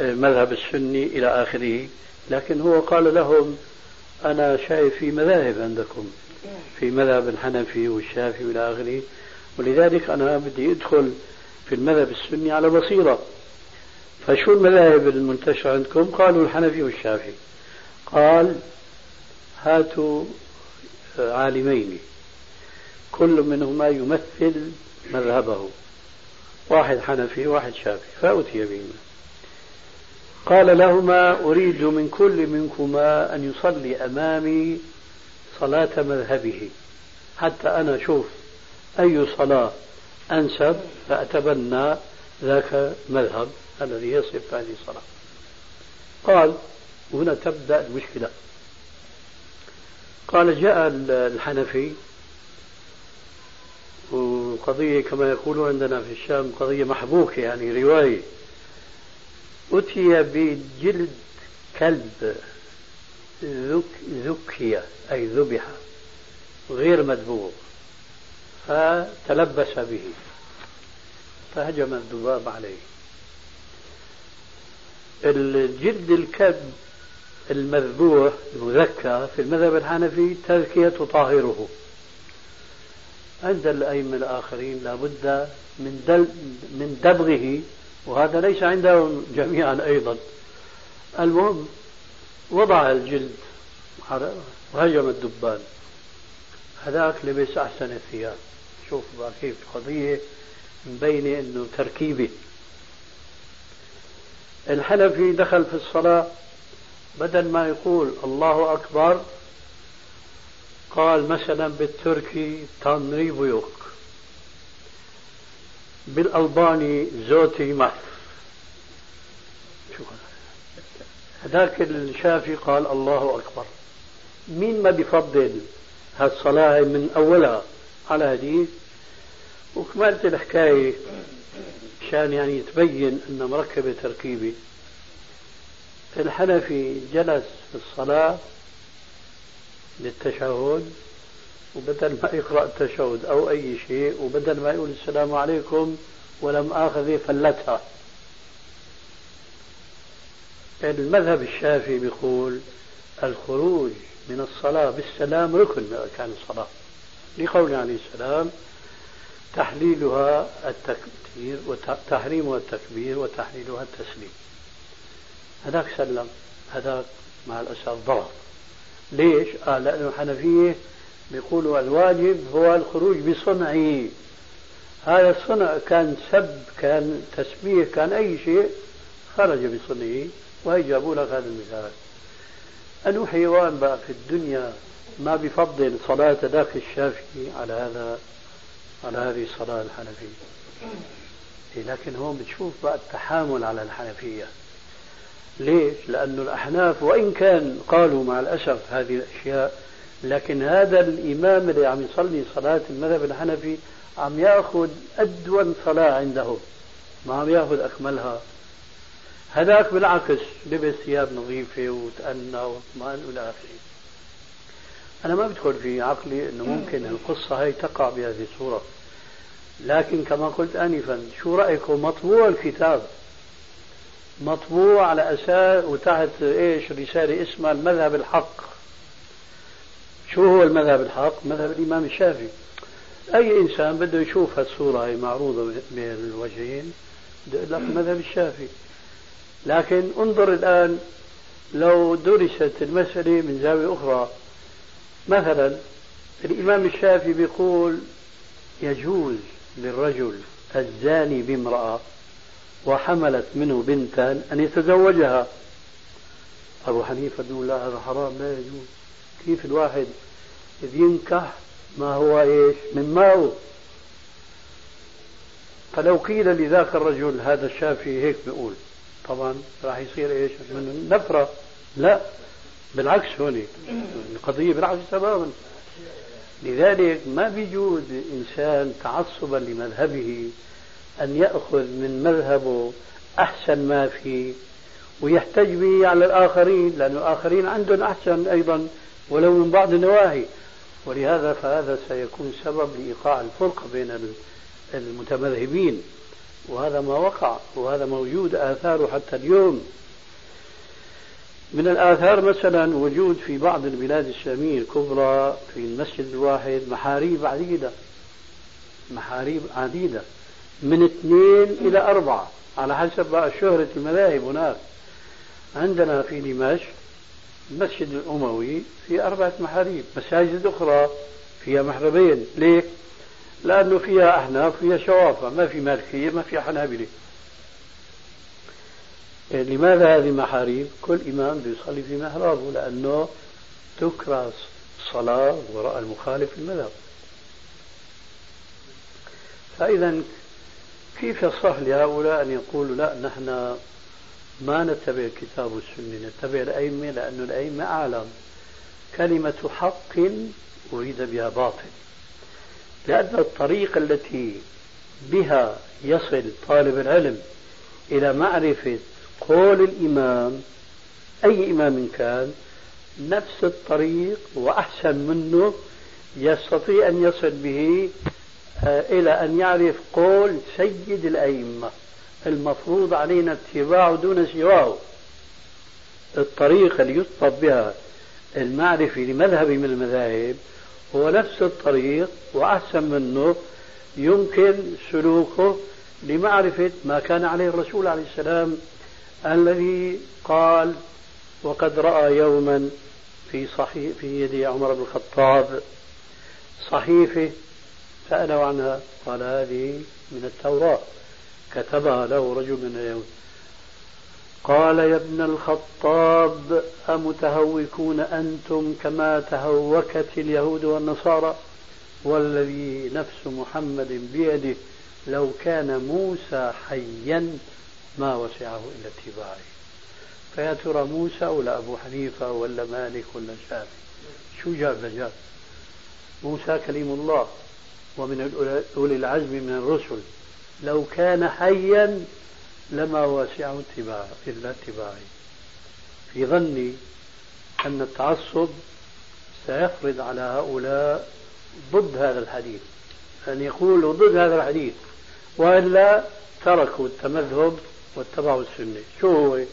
المذهب السني إلى آخره. لكن هو قال لهم أنا شايف في مذاهب عندكم في مذهب الحنفي والشافعي والى آخره ولذلك أنا بدي أدخل في المذهب السني على بصيرة. فشو المذاهب المنتشرة عندكم؟ قالوا الحنفي والشافعي. قال هاتوا عالمين. كل منهما يمثل مذهبه. واحد حنفي واحد شافعي. فأتي بهما. قال لهما أريد من كل منكما أن يصلي أمامي صلاة مذهبه. حتى أنا أشوف أي صلاة أنسب فأتبنى ذاك مذهب الذي يصف هذه الصلاة. قال هنا تبدأ المشكلة. قال جاء الحنفي وقضية كما يقولون عندنا في الشام قضية محبوكة يعني رواية. أتي بجلد كلب ذكي أي ذبح غير مذبوح. فتلبس به فهجم الذباب عليه. الجلد الكلب المذبوح المذكى في المذهب الحنفي تذكية تطهره عند الأئمة الآخرين لابد من من دبغه وهذا ليس عندهم جميعا أيضا. المهم وضع الجلد وهجم الدبان هذاك لبس أحسن الثياب شوف بقى كيف قضية مبينة أنه تركيبة. الحنفي دخل في الصلاة بدل ما يقول الله أكبر قال مثلا بالتركي تنري بيوك بالألباني زوتي شو هذاك الشافي قال الله أكبر. مين ما بيفضل هالصلاة من أولها؟ على هديث وكملت الحكاية عشان يعني تبين أن مركبة تركيبة الحنفي جلس في الصلاة للتشهد وبدل ما يقرأ التشهد أو أي شيء وبدل ما يقول السلام عليكم ولم آخذ فلتها المذهب الشافعي بيقول الخروج من الصلاة بالسلام ركن من أركان الصلاة لقول عليه السلام تحليلها التكبير وتحريمها التكبير وتحليلها التسليم. هذاك سلم هذاك مع الأسف ضرب. ليش؟ قال لأنه الحنفية بيقولوا الواجب هو الخروج بصنعه. هذا الصنع كان سب كان تسبيح كان أي شيء خرج بصنعه. وهي جابوا لك هذا المثال. أنه حيوان بقى في الدنيا ما بفضل صلاة ذاك الشافعي على هذا على هذه الصلاة الحنفية. إيه، لكن هون بتشوف بقى التحامل على الحنفية. ليش؟ لأن الأحناف وإن كان قالوا مع الأسف هذه الأشياء لكن هذا الإمام اللي عم يصلي صلاة المذهب الحنفي عم يأخذ أدون صلاة عندهم ما عم يأخذ أكملها. هذاك بالعكس لبس ثياب نظيفة وتأنى وأطمأن إلى آخره. أنا ما بدخل في عقلي أنه ممكن القصة هي تقع بهذه الصورة. لكن كما قلت آنفا شو رأيكم؟ مطبوع الكتاب. مطبوع على أساس وتحت إيش؟ رسالة اسمها المذهب الحق. شو هو المذهب الحق؟ مذهب الإمام الشافعي. أي إنسان بده يشوف هالصورة هي معروضة بين الوجهين بده يقول لك المذهب الشافعي. لكن انظر الآن لو درست المسألة من زاوية أخرى. مثلا الإمام الشافعي بيقول يجوز للرجل الزاني بامرأة وحملت منه بنتا أن يتزوجها. أبو حنيفة يقول لا هذا حرام لا يجوز. كيف الواحد ينكح ما هو إيش؟ من ماءه فلو قيل لذاك الرجل هذا الشافعي هيك بيقول. طبعا راح يصير إيش؟ من نفرة لا بالعكس هون القضية بالعكس تماما. لذلك ما بيجوز إنسان تعصبا لمذهبه أن يأخذ من مذهبه أحسن ما فيه ويحتج به على الآخرين لأن الآخرين عندهم أحسن أيضا ولو من بعض النواحي ولهذا فهذا سيكون سبب لإيقاع الفرقة بين المتمذهبين. وهذا ما وقع وهذا موجود آثاره حتى اليوم. من الآثار مثلا وجود في بعض البلاد الإسلامية الكبرى في المسجد الواحد محاريب عديدة محاريب عديدة من اثنين إلى أربعة على حسب بقى شهرة المذاهب هناك. عندنا في دمشق المسجد الأموي في أربعة محاريب مساجد أخرى فيها محربين. ليه؟ لأنه فيها أحناف فيها شوافة ما في مالكية ما في حنابلة. لماذا هذه محاريب؟ كل إمام بيصلي في محرابه لأنه تكره الصلاة وراء المخالف في المذهب. فإذا كيف يصح لهؤلاء أن يقولوا لا نحن ما نتبع الكتاب والسنة نتبع الأئمة لأن الأئمة أعلم. كلمة حق أريد بها باطل. لأن الطريقة التي بها يصل طالب العلم إلى معرفة قول الإمام أي إمام كان نفس الطريق وأحسن منه يستطيع أن يصل به آه، إلى أن يعرف قول سيد الأئمة. المفروض علينا اتباعه دون سواه. الطريقة اللي يطلب بها المعرفة لمذهب من المذاهب هو نفس الطريق وأحسن منه يمكن سلوكه لمعرفة ما كان عليه الرسول عليه السلام الذي قال وقد رأى يوما في صحيح في يد عمر بن الخطاب صحيفة سأله عنها قال هذه من التوراة. كتبها له رجل من اليهود. قال يا ابن الخطاب أمتهوكون أنتم كما تهوكت اليهود والنصارى؟ والذي نفس محمد بيده لو كان موسى حيا ما وسعه إلا اتباعه. فيا ترى موسى ولا أبو حنيفة ولا مالك ولا شافعي؟ شو جاب لجاب موسى كليم الله ومن أولي العزم من الرسل. لو كان حيا لما وسعه اتباعه إلا اتباعي في ظني أن التعصب سيفرض على هؤلاء ضد هذا الحديث. أن يقولوا ضد هذا الحديث. وإلا تركوا التمذهب واتبعوا السنة. شو هو؟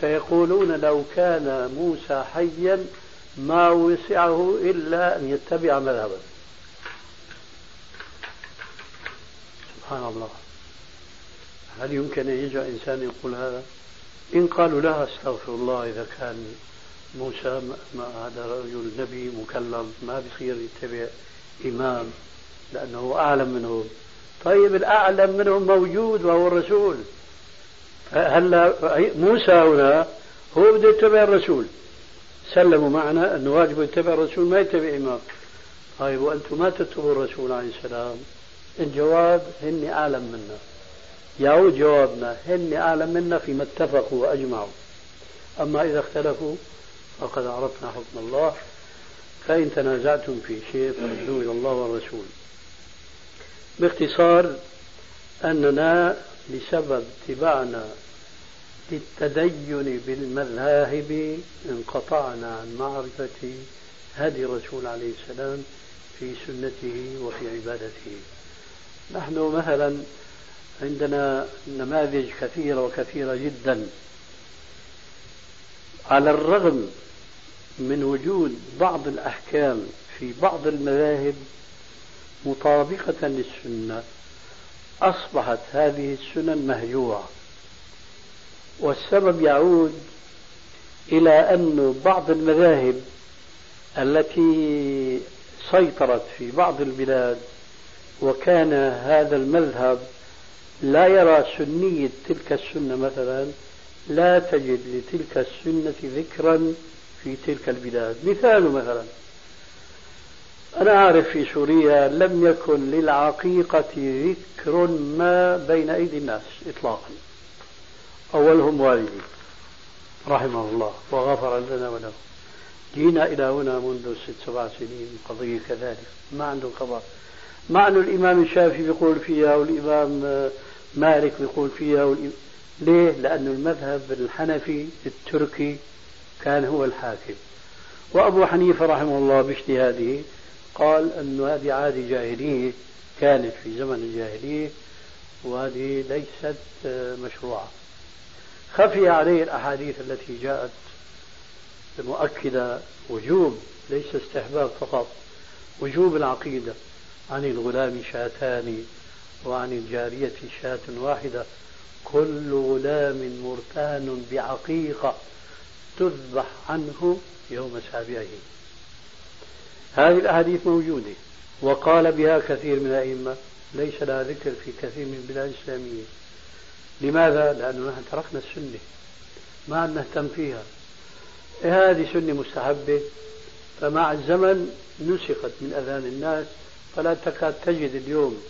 سيقولون لو كان موسى حيا ما وسعه إلا أن يتبع مذهبا. سبحان الله. هل يمكن أن يجي إنسان يقول هذا؟ إن قالوا لا أستغفر الله إذا كان موسى ما هذا رجل نبي مكلم ما بصير يتبع إمام لأنه أعلم منهم. طيب الأعلم منهم موجود وهو الرسول. هلا موسى هنا هو بده يتبع الرسول. سلموا معنا أنه واجب يتبع الرسول ما يتبع إمام. طيب وأنتم ما تتبعوا الرسول عليه السلام. الجواب هني أعلم منا. يعود جوابنا هن أعلم منا فيما اتفقوا وأجمعوا. أما إذا اختلفوا فقد عرفنا حكم الله. فإن تنازعتم في شيء فردوه إلى الله والرسول. باختصار أننا بسبب اتباعنا للتدين بالمذاهب انقطعنا عن معرفة هدي الرسول عليه السلام في سنته وفي عبادته. نحن مثلا عندنا نماذج كثيرة وكثيرة جدا. على الرغم من وجود بعض الأحكام في بعض المذاهب مطابقة للسنة أصبحت هذه السنن مهجوعة والسبب يعود إلى أن بعض المذاهب التي سيطرت في بعض البلاد وكان هذا المذهب لا يرى سنية تلك السنة مثلا لا تجد لتلك السنة ذكرا في تلك البلاد. مثال مثلا أنا أعرف في سوريا لم يكن للعقيقة ذكر ما بين أيدي الناس إطلاقا. أولهم والدي رحمه الله وغفر لنا وله جينا إلى هنا منذ ست سبع سنين قضية كذلك. ما عنده خبر مع أن الإمام الشافعي يقول فيها والإمام مالك يقول فيها والإمام ليه؟ لأن المذهب الحنفي التركي كان هو الحاكم. وأبو حنيفة رحمه الله باجتهاده قال أن هذه عادة جاهلية كانت في زمن الجاهلية وهذه ليست مشروعة. خفي عليه الأحاديث التي جاءت مؤكدة وجوب ليس استحباب فقط وجوب العقيدة عن الغلام شاتان وعن الجارية شاة واحدة. كل غلام مرتهن بعقيقة تذبح عنه يوم سابعه. هذه الأحاديث موجودة. وقال بها كثير من الأئمة. ليس لها ذكر في كثير من البلاد الإسلامية. لماذا؟ لأنه نحن تركنا السنة. ما عاد نهتم فيها. هذه سنة مستحبة. فمع الزمن نسخت من أذهان الناس. فلا تكاد تجد اليوم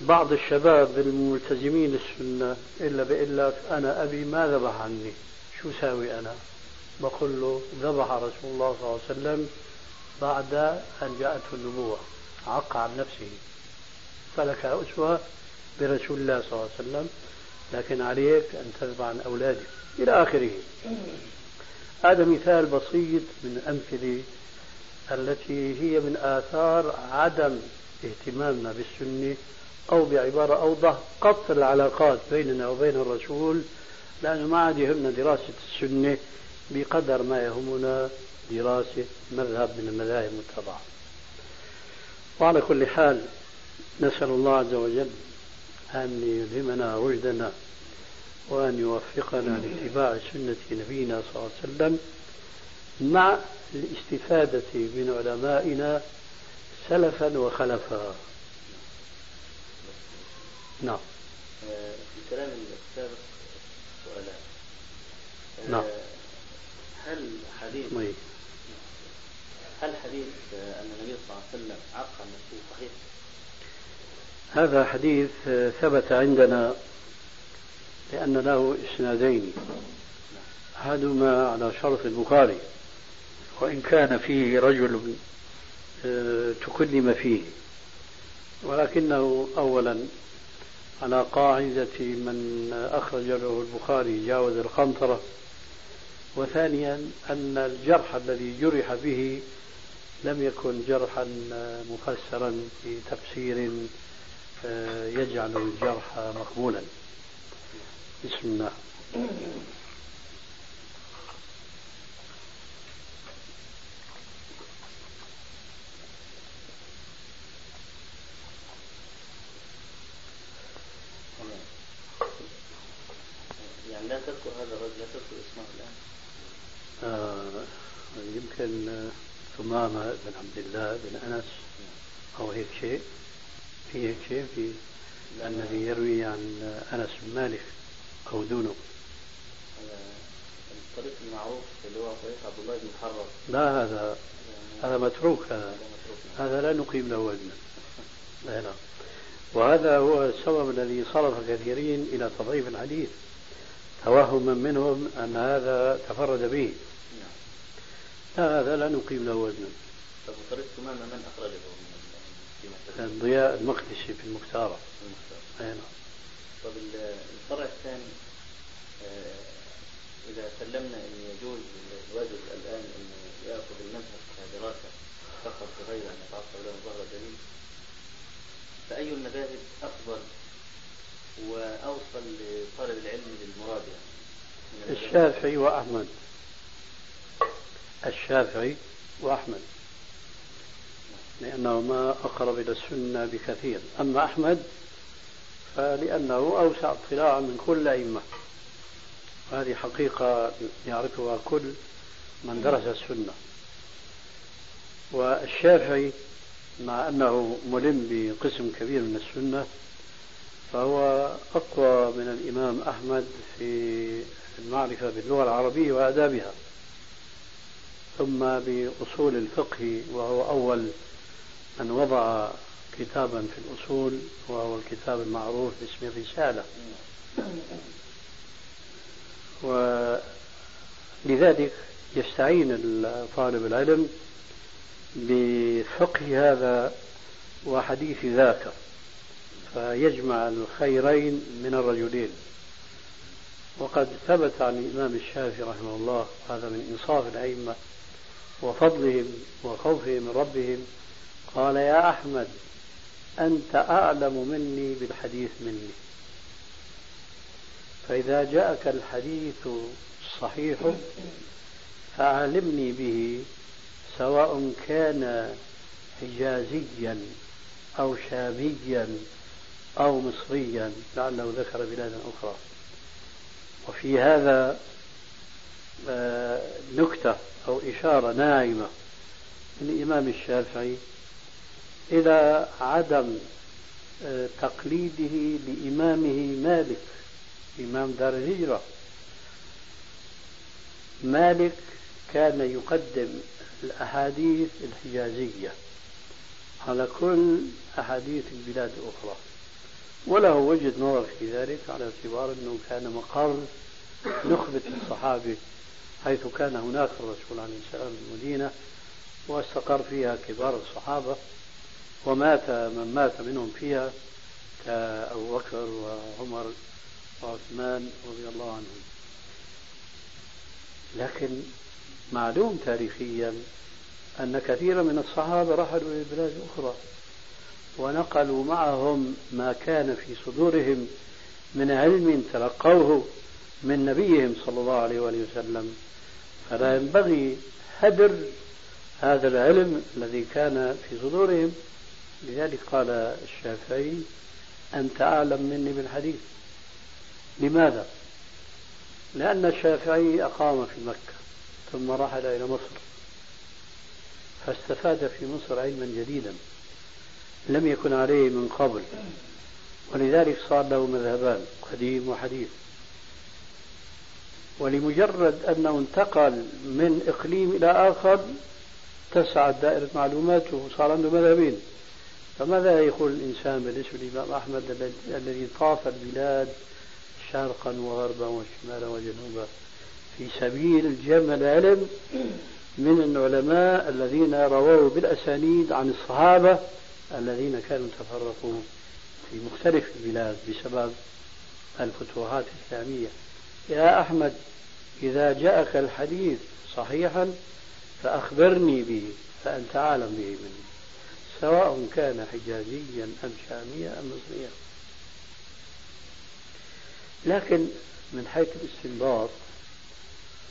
بعض الشباب الملتزمين السنة إلا بيقول لك أنا أبي ما ذبح عني. شو ساوي أنا؟ بقول له ذبح رسول الله صلى الله عليه وسلم بعد أن جاءته النبوة عق عن نفسه. فلك أسوة برسول الله صلى الله عليه وسلم لكن عليك أن تذبح عن أولادك إلى آخره. هذا مثال بسيط من الأمثلة التي هي من آثار عدم اهتمامنا بالسنة أو بعبارة أوضح قطع العلاقات بيننا وبين الرسول لأنه ما عاد يهمنا دراسة السنة بقدر ما يهمنا دراسة مذهب من المذاهب المتبعة وعلى كل حال نسأل الله عز وجل أن يلهمنا رشدنا وأن يوفقنا لاتباع سنة نبينا صلى الله عليه وسلم مع الاستفادة من علمائنا سلفا وخلفا. نعم. في الكلام السابق سؤالان. نعم. هل حديث. هل حديث أن النبي صلى الله عليه وسلم عق نفسه صحيح؟ هذا حديث ثبت عندنا لأن له إسنادين أحدهما على شرط البخاري وإن كان فيه رجل آه، تكلم فيه ولكنه أولا على قاعدة من أخرج له البخاري جاوز القنطرة وثانيا أن الجرح الذي جرح به لم يكن جرحا مفسرا في تفسير آه، يجعل الجرح مقبولا. بسم الله. يعني لا تذكر هذا الرجل لا تذكر اسمه الآن. آه يمكن ثمامة بن عبد الله بن أنس أو هيك شيء في هيك شيء في الذي يروي عن أنس بن مالك أو دونه. الطريق المعروف اللي هو طريق عبد الله بن محرر لا هذا هذا متروك هذا. هذا لا نقيم له وزنا. لا لا. وهذا هو السبب الذي صرف كثيرين إلى تضعيف الحديث توهما منهم أن هذا تفرد به. لا هذا لا نقيم له وزنا. طب طريق ثمامة من أخرجه من ضياء المقدسي في المختارة. المختار أي نعم. طب ال- الفرع الثاني آه، إذا سلمنا أن يجوز للرجل الآن أن يأخذ المذهب كدراسة فقط بغير أن يتعصب له ظهر دليل فأي المذاهب أفضل وأوصل لطالب العلم للمراد يعني؟ الشافعي وأحمد. الشافعي وأحمد لأنهما أقرب إلى السنة بكثير. أما أحمد فلأنه أوسع اطلاعا من كل الأئمة هذه حقيقة يعرفها كل من درس السنة. والشافعي مع أنه ملم بقسم كبير من السنة فهو أقوى من الإمام أحمد في المعرفة باللغة العربية وآدابها. ثم بأصول الفقه وهو أول من وضع كتابا في الأصول وهو الكتاب المعروف باسم الرسالة. ولذلك يستعين طالب العلم بفقه هذا وحديث ذاك فيجمع الخيرين من الرجلين. وقد ثبت عن الإمام الشافعي رحمه الله هذا من إنصاف الأئمة وفضلهم وخوفهم من ربهم قال يا أحمد أنت أعلم مني بالحديث مني. فإذا جاءك الحديث الصحيح فعلمني به سواء كان حجازيا أو شاميا أو مصريا لعله ذكر بلادا أخرى. وفي هذا نكتة أو إشارة ناعمة من الإمام الشافعي إلى عدم آه، تقليده لإمامه مالك إمام دار الهجرة. مالك كان يقدم الأحاديث الحجازية على كل أحاديث البلاد الأخرى وله وجهة نظر في ذلك على اعتبار أنه كان مقر نخبة الصحابة حيث كان هناك الرسول عليه السلام المدينة واستقر فيها كبار الصحابة ومات من مات منهم فيها كأبو بكر وعمر وعثمان رضي الله عنهم. لكن معلوم تاريخيا أن كثيرا من الصحابة رحلوا إلى بلاد أخرى ونقلوا معهم ما كان في صدورهم من علم تلقوه من نبيهم صلى الله عليه وآله وسلم. فلا ينبغي هدر هذا العلم الذي كان في صدورهم. لذلك قال الشافعي أنت أعلم مني بالحديث. لماذا؟ لأن الشافعي أقام في مكة ثم رحل إلى مصر فاستفاد في مصر علما جديدا لم يكن عليه من قبل ولذلك صار له مذهبان قديم وحديث. ولمجرد أنه انتقل من إقليم إلى آخر اتسعت دائرة معلوماته وصار عنده مذهبين. فماذا يقول الإنسان بالنسبة للإمام أحمد الذي طاف البلاد شرقا وغربا وشمالا وجنوبا؟ في سبيل جمع العلم من العلماء الذين رووا بالأسانيد عن الصحابة الذين كانوا تفرقوا في مختلف البلاد بسبب الفتوحات الإسلامية. يا أحمد إذا جاءك الحديث صحيحا فأخبرني به فأنت أعلم به مني سواء كان حجازيا أم شاميا أم مصريا. لكن من حيث الاستنباط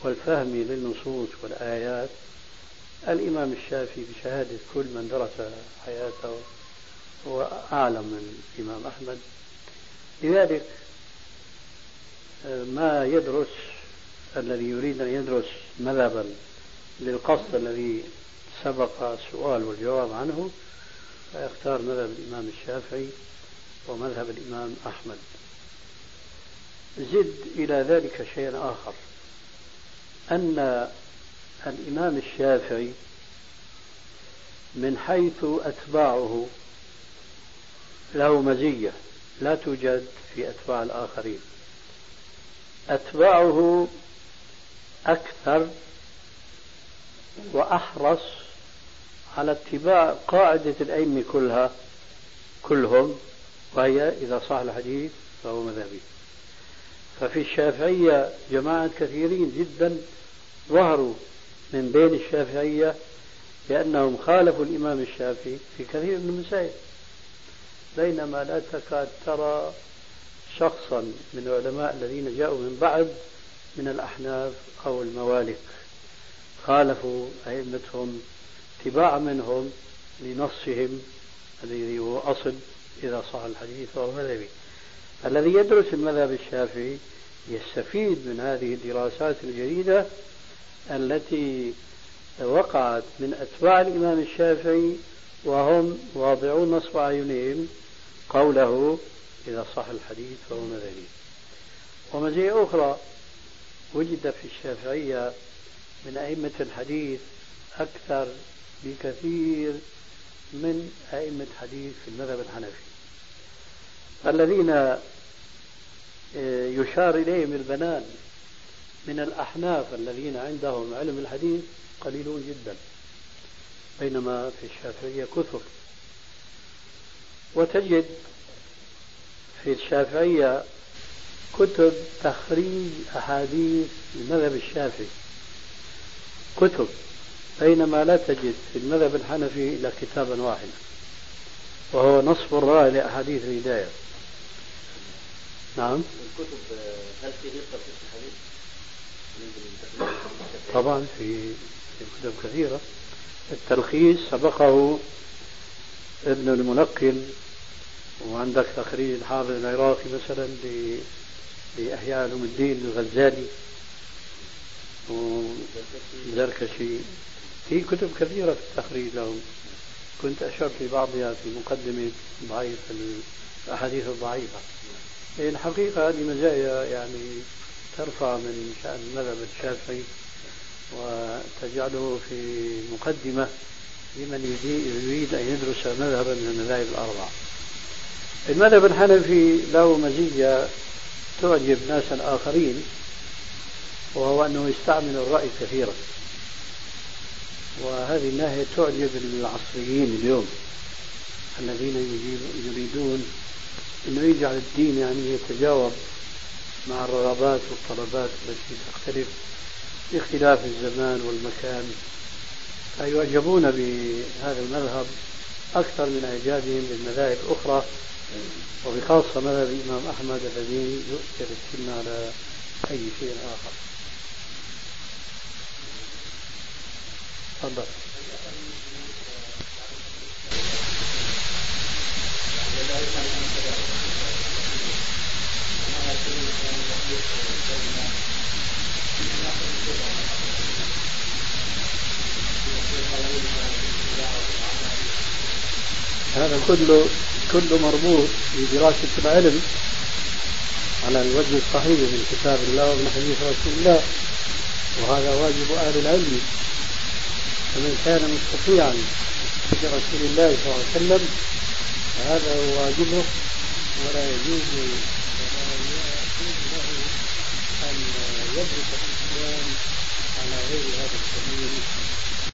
والفهم للنصوص والآيات الإمام الشافعي بشهادة كل من درس حياته هو أعلم من الإمام أحمد. لذلك ما يدرس الذي يريد أن يدرس مذهبا للقصد الذي سبق السؤال والجواب عنه فيختار مذهب الإمام الشافعي ومذهب الإمام أحمد. زد إلى ذلك شيئا آخر أن الإمام الشافعي من حيث أتباعه له مزية لا توجد في أتباع الآخرين. أتباعه أكثر وأحرص على اتباع قاعدة الأئمة كلها كلهم وهي إذا صح الحديث فهو مذهبي. ففي الشافعية جماعة كثيرين جدا ظهروا من بين الشافعية لأنهم خالفوا الإمام الشافعي في كثير من المسائل. بينما لا تكاد ترى شخصا من العلماء الذين جاءوا من بعد من الأحناف أو الموالك. خالفوا أئمتهم اتباعا منهم لنصهم الذي هو أصل إذا صح الحديث فهو مذهبي. الذي يدرس المذهب الشافعي يستفيد من هذه الدراسات الجديدة التي وقعت من أتباع الإمام الشافعي وهم واضعون نصب أعينهم قوله إذا صح الحديث فهو مذهبي. ومزية أخرى وجد في الشافعية من أئمة الحديث أكثر بكثير من أئمة حديث في المذهب الحنفي. الذين آه، يشار إليهم البنان من الأحناف الذين عندهم علم الحديث قليلون جدا بينما في الشافعية كثر. وتجد في الشافعية كتب تخريج أحاديث المذهب الشافعي. كتب بينما لا تجد في المذهب الحنفي إلا كتابا واحدا وهو نصف الراء لأحاديث الهداية. نعم. الكتب هل في في الحديث؟ طبعا في كتب كثيرة. التلخيص سبقه ابن الملقن وعندك تخريج الحافظ العراقي مثلا لإحياء علوم الدين الغزالي وزركشي في كتب كثيرة في التخريج لهم. كنت أشرت لبعضها في مقدمة ضعيف الأحاديث الضعيفة. الحقيقة هذه مزايا يعني ترفع من شأن المذهب الشافعي وتجعله في مقدمة لمن يريد أن يدرس مذهبا من المذاهب الأربعة. المذهب الحنفي له مزية تعجب ناسا آخرين وهو أنه يستعمل الرأي كثيرا. وهذه الناحية تعجب العصريين اليوم الذين يريدون أنه يجعل الدين يعني يتجاوب مع الرغبات والطلبات التي تختلف باختلاف الزمان والمكان. فيعجبون بهذا المذهب. أكثر من إعجابهم بالمذاهب الأخرى وبخاصة مذهب الإمام أحمد الذي يؤثر السنة على أي شيء آخر. تفضل. هذا كله كله مربوط بدراسة العلم على الوجه الصحيح من كتاب الله ومن حديث رسول الله. وهذا واجب أهل العلم. فمن كان مستطيعا برسول الله صلى الله عليه وسلم فهذا هو واجبه. ولا يجوز ولا يجوز له أن يدرك الإسلام على غير هذا السبيل